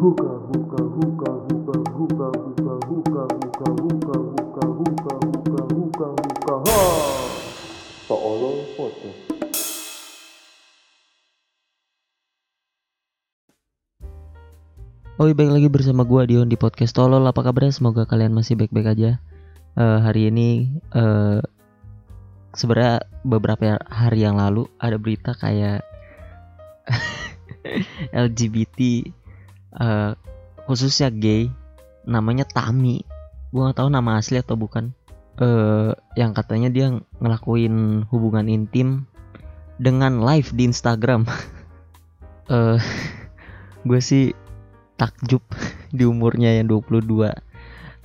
Buka, buka, buka, buka, buka, buka, buka, buka, buka, buka, buka, buka, buka, buka, ha. Tolong foto. Oh, baik lagi bersama gua Dion di podcast Tolol. Apa kabarnya? Semoga kalian masih baik-baik aja. Eh, hari ini eh sebenarnya beberapa hari yang lalu ada berita kayak LGBT eh, khususnya gay namanya Tami. Gua nggak tahu nama asli atau bukan. eh yang katanya dia ngelakuin hubungan intim dengan live di Instagram. Eh gue sih takjub di umurnya yang 22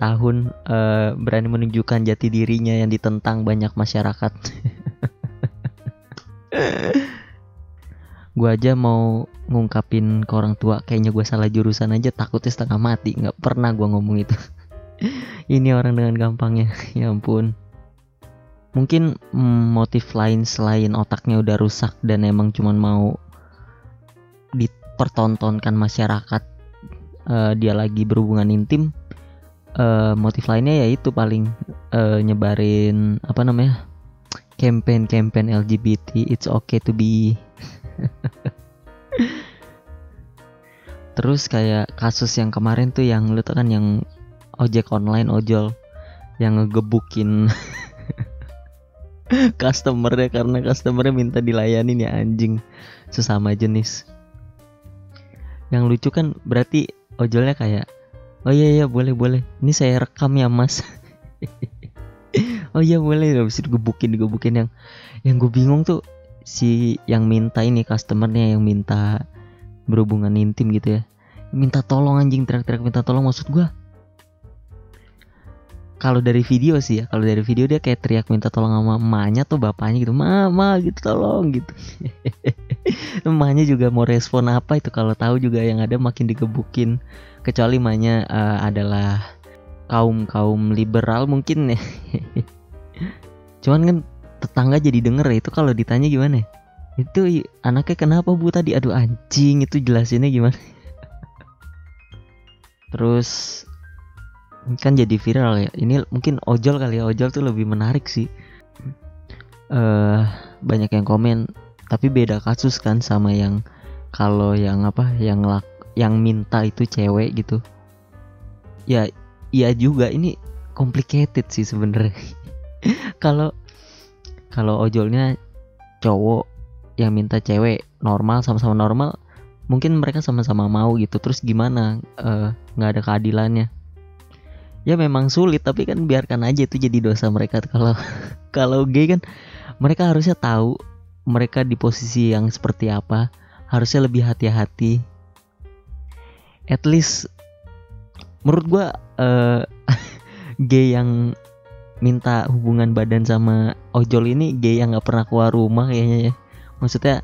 tahun eh, berani menunjukkan jati dirinya yang ditentang banyak masyarakat. gue aja mau ngungkapin ke orang tua kayaknya gue salah jurusan aja takutnya setengah mati. Nggak pernah gue ngomong itu. Ini orang dengan gampangnya ya ampun. Mungkin mm, motif lain selain otaknya udah rusak dan emang cuman mau dipertontonkan masyarakat eh, dia lagi berhubungan intim eh, motif lainnya yaitu paling eh, nyebarin apa namanya campaign-campaign LGBT it's okay to be terus kayak kasus yang kemarin tuh yang lu tau kan yang ojek online ojol yang ngegebukin customernya karena customernya minta dilayanin ya anjing. Sesama jenis. Yang lucu kan berarti ojolnya kayak oh iya iya boleh boleh. Ini saya rekam ya mas. Oh iya boleh. Habis itu digebukin digebukin yang yang gue bingung tuh si yang minta ini customernya yang minta berhubungan intim gitu ya. Minta tolong anjing teriak-teriak minta tolong maksud gue kalau dari video sih ya kalau dari video dia kayak teriak minta tolong sama emaknya tuh bapaknya gitu mama gitu tolong gitu. Emaknya juga mau respon apa itu kalau tahu juga yang ada makin digebukin. Kecuali emaknya eh, adalah kaum kaum liberal mungkin ya. Cuman kan tetangga jadi denger ya itu kalau ditanya gimana ya? itu anaknya kenapa bu tadi? Aduh anjing itu jelasinnya gimana? Terus kan jadi viral ya. Ini mungkin ojol kali ya ojol tuh lebih menarik sih. Eh banyak yang komen tapi beda kasus kan sama yang kalau yang apa yang lak yang minta itu cewek gitu. Ya iya juga ini complicated sih sebenarnya. Kalau kalau ojolnya cowok yang minta cewek normal sama-sama normal mungkin mereka sama-sama mau gitu. Terus gimana? Eh, nggak ada keadilannya. Ya memang sulit tapi kan biarkan aja itu jadi dosa mereka. Kalau kalau gay kan mereka harusnya tahu mereka di posisi yang seperti apa. Harusnya lebih hati-hati. At least menurut gua eh, gay yang minta hubungan badan sama ojol ini gay yang nggak pernah keluar rumah kayaknya ya. Maksudnya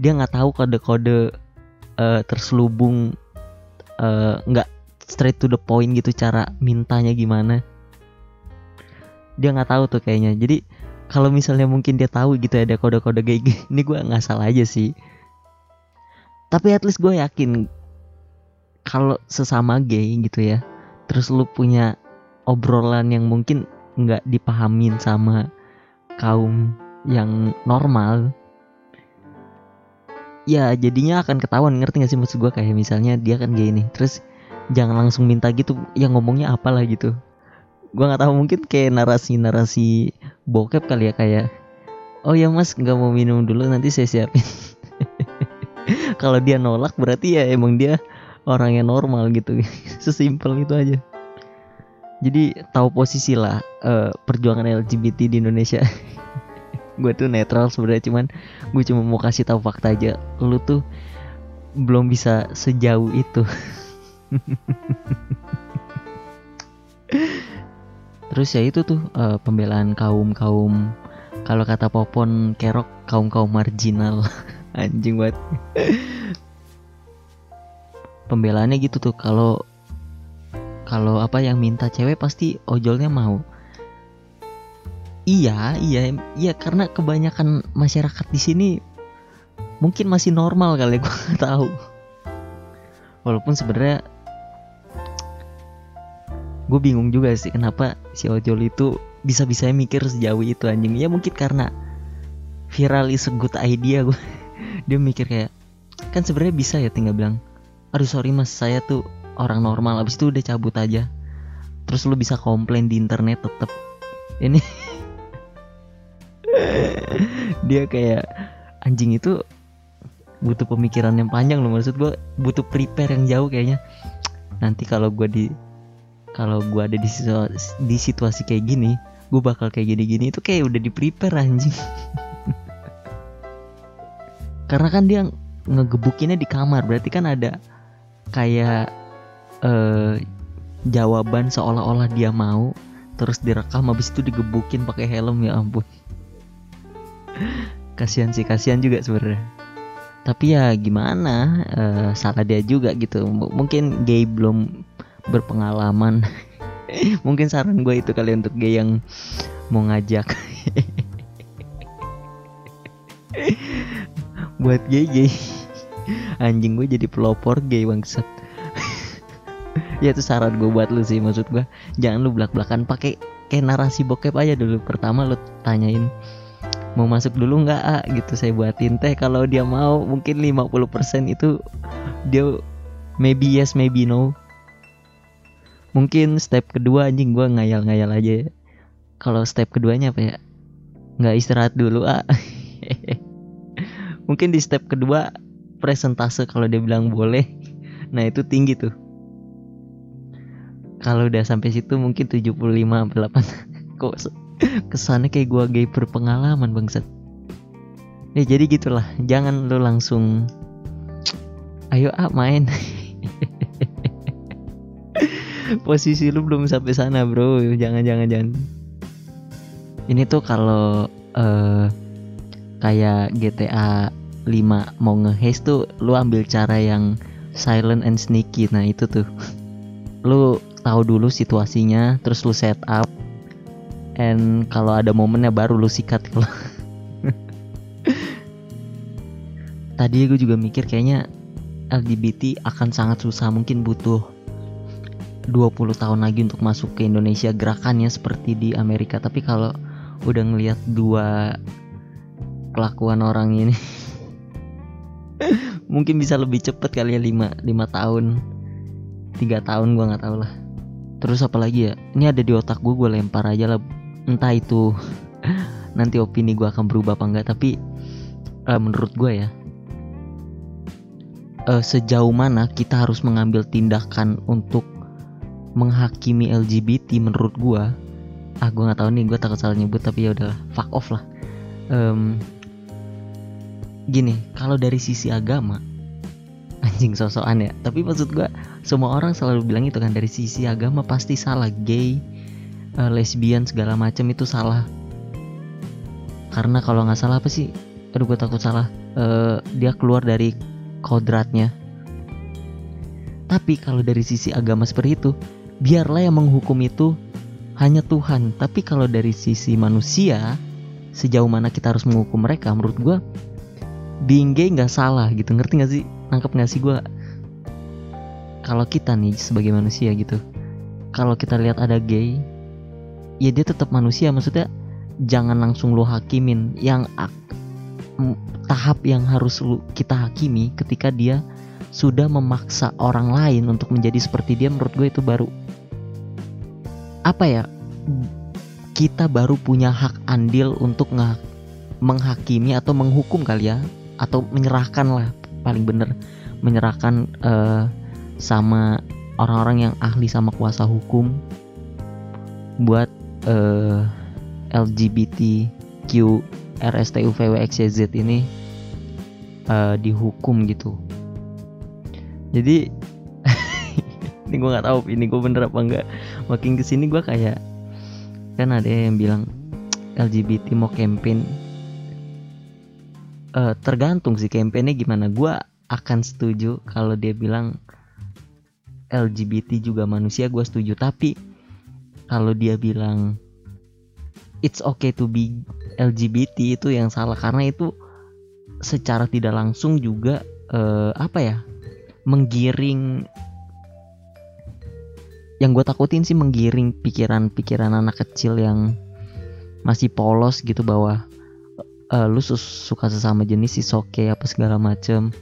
dia nggak tahu kode-kode eh, terselubung eh, nggak straight to the point gitu cara mintanya gimana. Dia nggak tahu tuh kayaknya. Jadi kalau misalnya mungkin dia tahu gitu ada kode-kode gini ini gue nggak salah aja sih. Tapi at least gue yakin kalau sesama gay gitu ya terus lu punya obrolan yang mungkin nggak dipahamin sama kaum yang normal ya jadinya akan ketahuan ngerti gak sih maksud gue kayak misalnya dia kan gay nih terus jangan langsung minta gitu yang ngomongnya apalah gitu. Gua nggak tahu mungkin kayak narasi narasi bokep kali ya kayak oh ya mas nggak mau minum dulu nanti saya siapin. Kalau dia nolak berarti ya emang dia orang yang normal gitu. Sesimpel itu aja jadi tahu posisi lah eh, perjuangan LGBT di Indonesia. Gue tuh netral sebenarnya cuman gue cuma mau kasih tahu fakta aja. Lu tuh belum bisa sejauh itu. Terus ya itu tuh eh, pembelaan kaum kaum kalau kata Popon Kerok kaum kaum marginal. Anjing banget. Pembelaannya gitu tuh kalau kalau apa yang minta cewek pasti ojolnya mau. Iya, iya, iya karena kebanyakan masyarakat di sini mungkin masih normal kali gue nggak tahu. walaupun sebenarnya gue bingung juga sih kenapa si ojol itu bisa bisa mikir sejauh itu anjing ya mungkin karena viral is a good idea gue dia mikir kayak kan sebenarnya bisa ya tinggal bilang aduh sorry mas saya tuh orang normal abis itu udah cabut aja. Terus lu bisa komplain di internet tetep. Ini dia kayak anjing itu butuh pemikiran yang panjang loh maksud gue butuh prepare yang jauh kayaknya. Nanti kalau gue di kalau gue ada di situasi, di situasi kayak gini gue bakal kayak gini-gini itu kayak udah di prepare anjing. Karena kan dia ngegebukinnya di kamar berarti kan ada kayak eh, jawaban seolah-olah dia mau terus direkam habis itu digebukin pakai helm ya ampun. Kasihan sih kasihan juga sebenarnya. Tapi ya gimana eh, salah dia juga gitu. M- mungkin gay belum berpengalaman. Mungkin saran gue itu kali untuk gay yang mau ngajak. Buat gay gay anjing gue jadi pelopor gay bangsat ya itu saran gue buat lu sih maksud gue jangan lu belak belakan pakai kayak narasi bokep aja dulu. Pertama lu tanyain mau masuk dulu nggak ah gitu saya buatin. Teh kalau dia mau mungkin 50% itu dia maybe yes maybe no. Mungkin step kedua anjing gua ngayal-ngayal aja. Kalau step keduanya apa ya? Nggak istirahat dulu ah mungkin di step kedua presentase kalau dia bilang boleh. Nah itu tinggi tuh kalau udah sampai situ mungkin 75 sampai 8 kok kesannya kayak gua gay berpengalaman bangsat. Ya jadi gitulah. Jangan lu langsung ayo ah main. Posisi lu belum sampai sana bro. Jangan jangan jangan. Ini tuh kalau eh, kayak GTA 5 mau nge tuh lu ambil cara yang silent and sneaky. Nah itu tuh. Lu tahu dulu situasinya terus lu set up and kalau ada momennya baru lu sikat. Kalau tadi gue juga mikir kayaknya LGBT akan sangat susah mungkin butuh 20 tahun lagi untuk masuk ke Indonesia gerakannya seperti di Amerika. Tapi kalau udah ngelihat dua kelakuan orang ini mungkin bisa lebih cepet kali ya 5 lima tahun tiga tahun gua nggak tahu lah terus apa lagi ya? Ini ada di otak gue gue lempar aja lah. Entah itu nanti opini gue akan berubah apa enggak tapi eh, menurut gue ya eh, sejauh mana kita harus mengambil tindakan untuk menghakimi LGBT menurut gua ah gua nggak tahu nih gue takut salah nyebut tapi ya udahlah fuck off lah. Em, gini kalau dari sisi agama anjing sosokan ya. Tapi maksud gua semua orang selalu bilang itu kan dari sisi agama pasti salah. Gay eh, lesbian segala macam itu salah. Karena kalau nggak salah apa sih? Aduh gue takut salah. Eh, dia keluar dari kodratnya. Tapi kalau dari sisi agama seperti itu biarlah yang menghukum itu hanya Tuhan. Tapi kalau dari sisi manusia sejauh mana kita harus menghukum mereka menurut gua being gay nggak salah gitu. Ngerti nggak sih nangkep nggak sih gua? Kalau kita nih sebagai manusia gitu kalau kita lihat ada gay ya dia tetap manusia. Maksudnya jangan langsung lu hakimin yang tahap yang harus lu kita hakimi ketika dia sudah memaksa orang lain untuk menjadi seperti dia menurut gue itu baru. Apa ya? Kita baru punya hak andil untuk menghakimi atau menghukum kali ya atau menyerahkan lah paling bener menyerahkan eh, sama orang-orang yang ahli sama kuasa hukum buat eh, LGBTQ RSTUVWXYZ ini eh, dihukum gitu. Jadi ini gue nggak tahu ini gue bener apa enggak makin ke sini gue kayak kan ada yang bilang LGBT mau campaign Eh, tergantung sih campaignnya gimana. Gue akan setuju kalau dia bilang LGBT juga manusia gue setuju. Tapi kalau dia bilang it's okay to be LGBT itu yang salah. Karena itu secara tidak langsung juga eh, apa ya menggiring yang gue takutin sih menggiring pikiran-pikiran anak kecil yang masih polos gitu bahwa uh, lu suka sesama jenis sih oke okay, apa segala macem.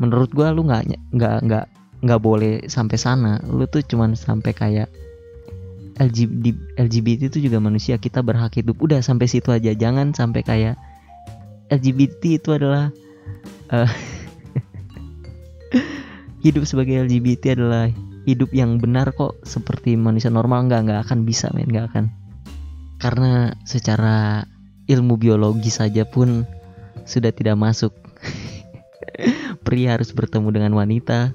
Menurut gue lu nggak nggak nggak nggak boleh sampai sana. Lu tuh cuman sampai kayak LGBT, LGBT itu juga manusia kita berhak hidup. Udah sampai situ aja. Jangan sampai kayak LGBT itu adalah uh, hidup sebagai LGBT adalah hidup yang benar kok seperti manusia normal. Nggak nggak akan bisa men. Nggak akan. Karena secara ilmu biologi saja pun sudah tidak masuk. Pria harus bertemu dengan wanita.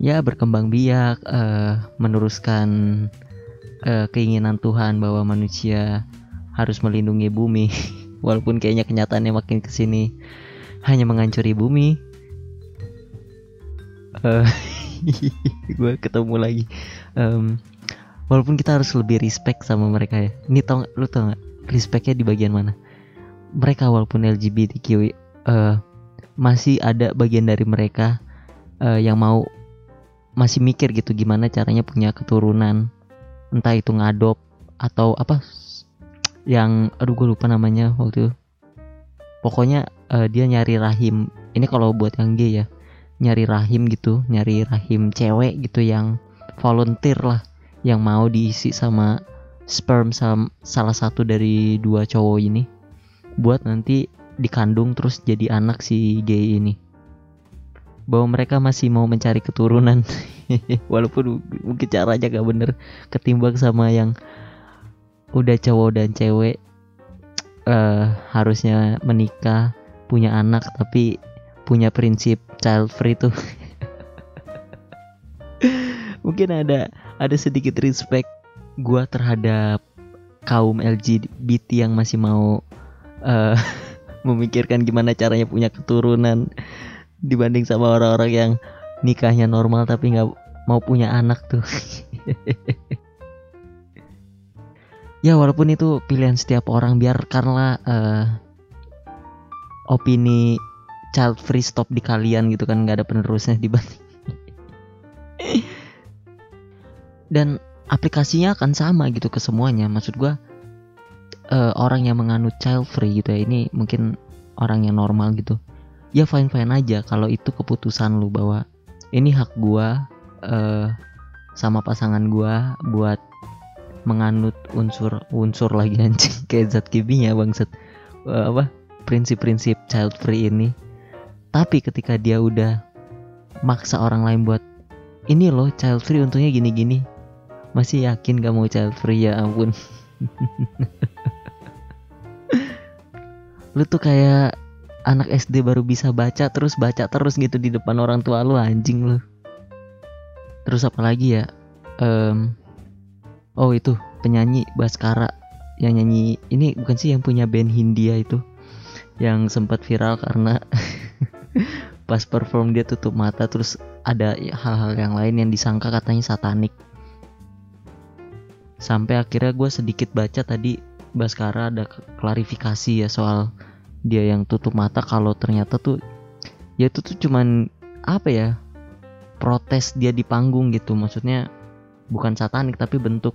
Ya berkembang biak uh, meneruskan uh, keinginan Tuhan bahwa manusia harus melindungi bumi. Walaupun kayaknya kenyataannya makin ke sini hanya menghancuri bumi. Uh, gue ketemu lagi. Um, walaupun kita harus lebih respect sama mereka ya. Ini tau lu tau gak respectnya di bagian mana? Mereka walaupun LGBTQ uh, masih ada bagian dari mereka uh, yang mau masih mikir gitu gimana caranya punya keturunan. Entah itu ngadop atau apa yang aduh gue lupa namanya waktu pokoknya uh, dia nyari rahim. Ini kalau buat yang gay ya nyari rahim gitu nyari rahim cewek gitu yang volunteer lah yang mau diisi sama sperm sama salah satu dari dua cowok ini buat nanti dikandung terus jadi anak si gay ini. Bahwa mereka masih mau mencari keturunan. Walaupun mungkin caranya gak bener ketimbang sama yang udah cowok dan cewek uh, harusnya menikah punya anak tapi punya prinsip child free tuh. Mungkin ada ada sedikit respect gua terhadap kaum LGBT yang masih mau uh, memikirkan gimana caranya punya keturunan dibanding sama orang-orang yang nikahnya normal tapi nggak mau punya anak tuh. Ya walaupun itu pilihan setiap orang biar karena uh, opini child free stop di kalian gitu kan nggak ada penerusnya dibanding dan aplikasinya akan sama gitu ke semuanya. Maksud gue uh, orang yang menganut child free gitu ya ini mungkin orang yang normal gitu. Ya fine fine aja kalau itu keputusan lu bahwa ini hak gua uh, sama pasangan gua buat menganut unsur unsur lagi anjing kayak zat kibinya bangsat. Uh, apa prinsip-prinsip child free ini. Tapi ketika dia udah maksa orang lain buat ini loh child free untungnya gini-gini masih yakin gak mau child free ya ampun. Lu tuh kayak anak SD baru bisa baca terus baca terus gitu di depan orang tua lu anjing lu. Terus apa lagi ya um, oh itu penyanyi Baskara yang nyanyi ini bukan sih yang punya band Hindia itu yang sempat viral karena pas perform dia tutup mata terus ada hal-hal yang lain yang disangka katanya satanik sampai akhirnya gue sedikit baca tadi Baskara ada klarifikasi ya soal dia yang tutup mata kalau ternyata tuh ya itu tuh cuman apa ya protes dia di panggung gitu. Maksudnya bukan satanik tapi bentuk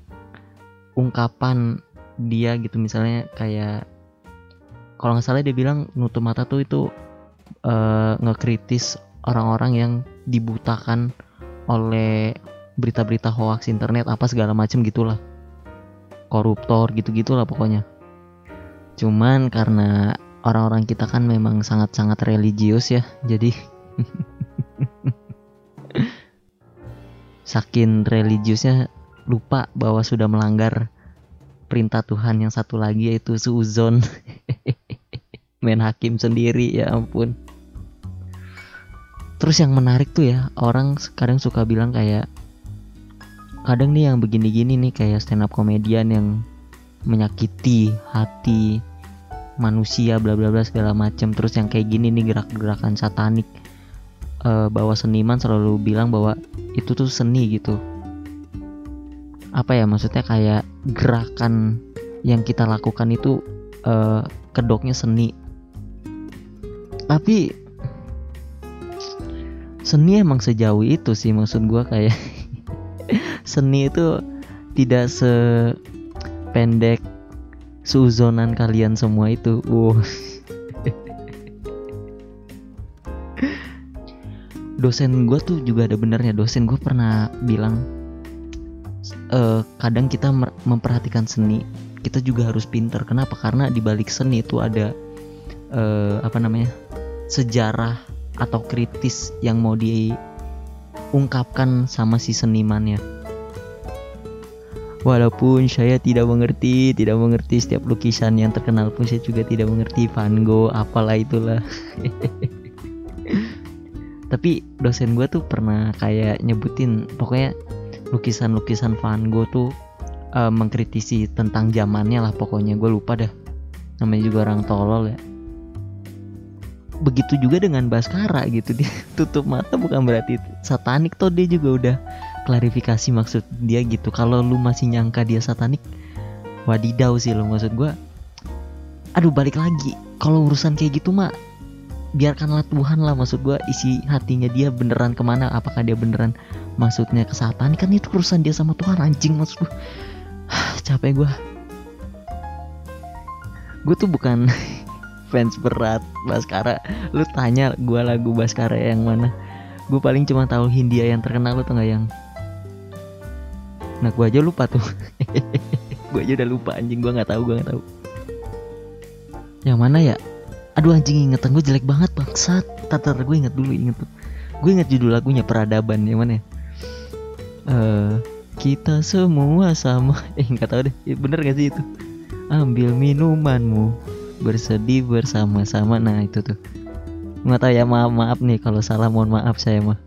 ungkapan dia gitu. Misalnya kayak kalau nggak salah dia bilang nutup mata tuh itu uh, ngekritis orang-orang yang dibutakan oleh berita-berita hoax internet apa segala macem gitulah koruptor gitu-gitulah pokoknya. Cuman karena orang-orang kita kan memang sangat-sangat religius ya jadi saking religiusnya lupa bahwa sudah melanggar perintah Tuhan yang satu lagi yaitu suzon main hakim sendiri ya ampun. Terus yang menarik tuh ya orang kadang suka bilang kayak kadang nih yang begini-gini nih kayak stand up komedian yang menyakiti hati manusia bla bla bla segala macam terus yang kayak gini nih gerak-gerakan satanik. Uh, bahwa seniman selalu bilang bahwa itu tuh seni gitu. Apa ya maksudnya kayak gerakan yang kita lakukan itu uh, kedoknya seni. Tapi seni emang sejauh itu sih maksud gua kayak seni itu tidak sependek suzonan kalian semua itu. Wow. Dosen gue tuh juga ada benernya. Dosen gue pernah bilang eh, kadang kita memperhatikan seni kita juga harus pinter. Kenapa? Karena di balik seni itu ada eh, apa namanya sejarah atau kritis yang mau diungkapkan sama si senimannya Walaupun saya tidak mengerti, tidak mengerti setiap lukisan yang terkenal pun saya juga tidak mengerti Van Gogh, apalah itulah. Tapi dosen gue tuh pernah kayak nyebutin, pokoknya lukisan-lukisan Van Gogh tuh eh, mengkritisi tentang zamannya lah pokoknya gue lupa dah. Namanya juga orang tolol ya. Begitu juga dengan Baskara gitu. Dia tutup mata bukan berarti satanik toh dia juga udah klarifikasi maksud dia gitu. Kalau lu masih nyangka dia satanik wadidaw sih lo maksud gua. Aduh balik lagi. Kalau urusan kayak gitu mah biarkanlah Tuhan lah maksud gua. Isi hatinya dia beneran ke mana apakah dia beneran maksudnya ke satanik? Kan itu urusan dia sama Tuhan anjing maksud gua. Capek gua. Gue tuh bukan fans berat Baskara. Lu tanya gua lagu Baskara yang mana. Gue paling cuma tahu Hindia yang terkenal lu tau gak yang? Nah gue aja lupa tuh. Gue aja udah lupa anjing. Gue nggak tahu gue nggak tahu. Yang mana ya? Aduh anjing ingetan gue jelek banget bangsat. Tatar gue inget dulu inget tuh gue inget judul lagunya peradaban yang mana ya? Eh, kita semua sama. Eh nggak tahu deh. Bener gak sih itu? Ambil minumanmu bersedih bersama-sama. Nah itu tuh. Nggak tahu ya maaf maaf nih kalau salah mohon maaf saya mah.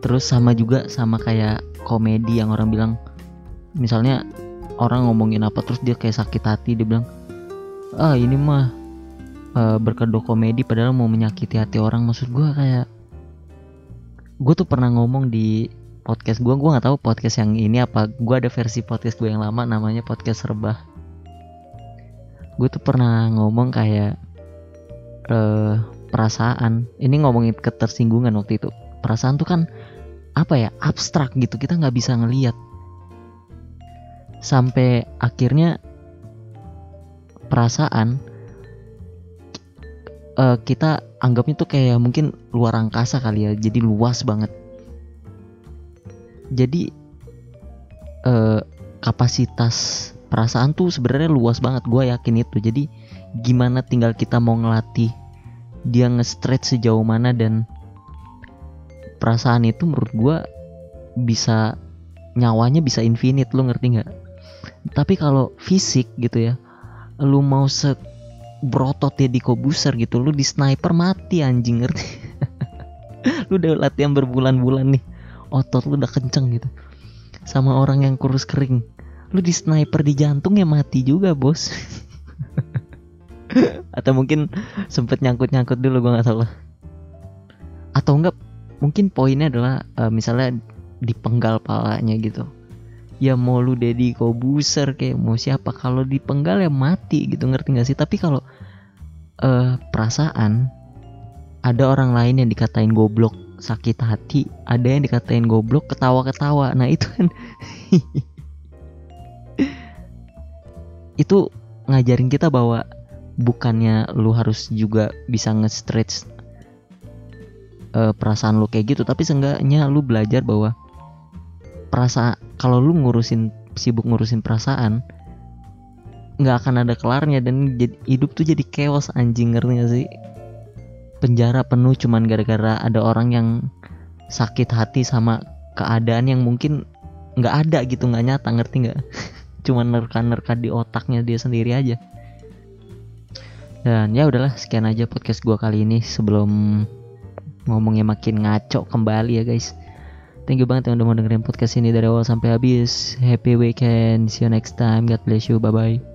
Terus sama juga sama kayak komedi yang orang bilang misalnya orang ngomongin apa terus dia kayak sakit hati dia bilang ah ini mah eh, berkedok komedi padahal mau menyakiti hati orang. Maksud gua kayak gue tuh pernah ngomong di podcast gua gua nggak tahu podcast yang ini apa. Gua ada versi podcast gue yang lama namanya podcast rebah gue tuh pernah ngomong kayak eh perasaan. Ini ngomongin ketersinggungan waktu itu. Perasaan tuh kan apa ya abstrak gitu. Kita nggak bisa ngeliat. Sampai akhirnya perasaan eh, kita anggapnya tuh kayak mungkin luar angkasa kali ya. Jadi luas banget. Jadi eh, kapasitas perasaan tuh sebenarnya luas banget gue yakin itu. Jadi gimana tinggal kita mau ngelatih dia nge-stretch sejauh mana dan perasaan itu menurut gua bisa nyawanya bisa infinite lu ngerti nggak? Tapi kalau fisik gitu ya lu mau se brotot ya di kobuser gitu lu di sniper mati anjing ngerti? Lu udah latihan berbulan-bulan nih otot lu udah kenceng gitu. Sama orang yang kurus kering lu di sniper di jantung ya mati juga bos. Atau mungkin sempet nyangkut-nyangkut dulu gua nggak tahu lah. Atau enggak mungkin poinnya adalah eh, misalnya dipenggal palanya gitu. Ya mau lu Deddy Kobuser kayak mau siapa kalau dipenggal ya mati gitu ngerti nggak sih? Tapi kalau eh perasaan ada orang lain yang dikatain goblok sakit hati ada yang dikatain goblok ketawa-ketawa. Nah itu kan itu ngajarin kita bahwa bukannya lu harus juga bisa nge-stretch eh, perasaan lu kayak gitu tapi seenggaknya lu belajar bahwa perasaan kalau lu ngurusin sibuk ngurusin perasaan nggak akan ada kelarnya dan jadi, hidup tuh jadi chaos anjing ngerti gak sih? Penjara penuh cuman gara-gara ada orang yang sakit hati sama keadaan yang mungkin nggak ada gitu nggak nyata ngerti nggak cuman nerka-nerka di otaknya dia sendiri aja. Dan ya udahlah sekian aja podcast gua kali ini sebelum ngomongnya makin ngaco kembali ya guys. Thank you banget yang udah mau dengerin podcast ini dari awal sampai habis. Happy weekend. See you next time. God bless you. Bye bye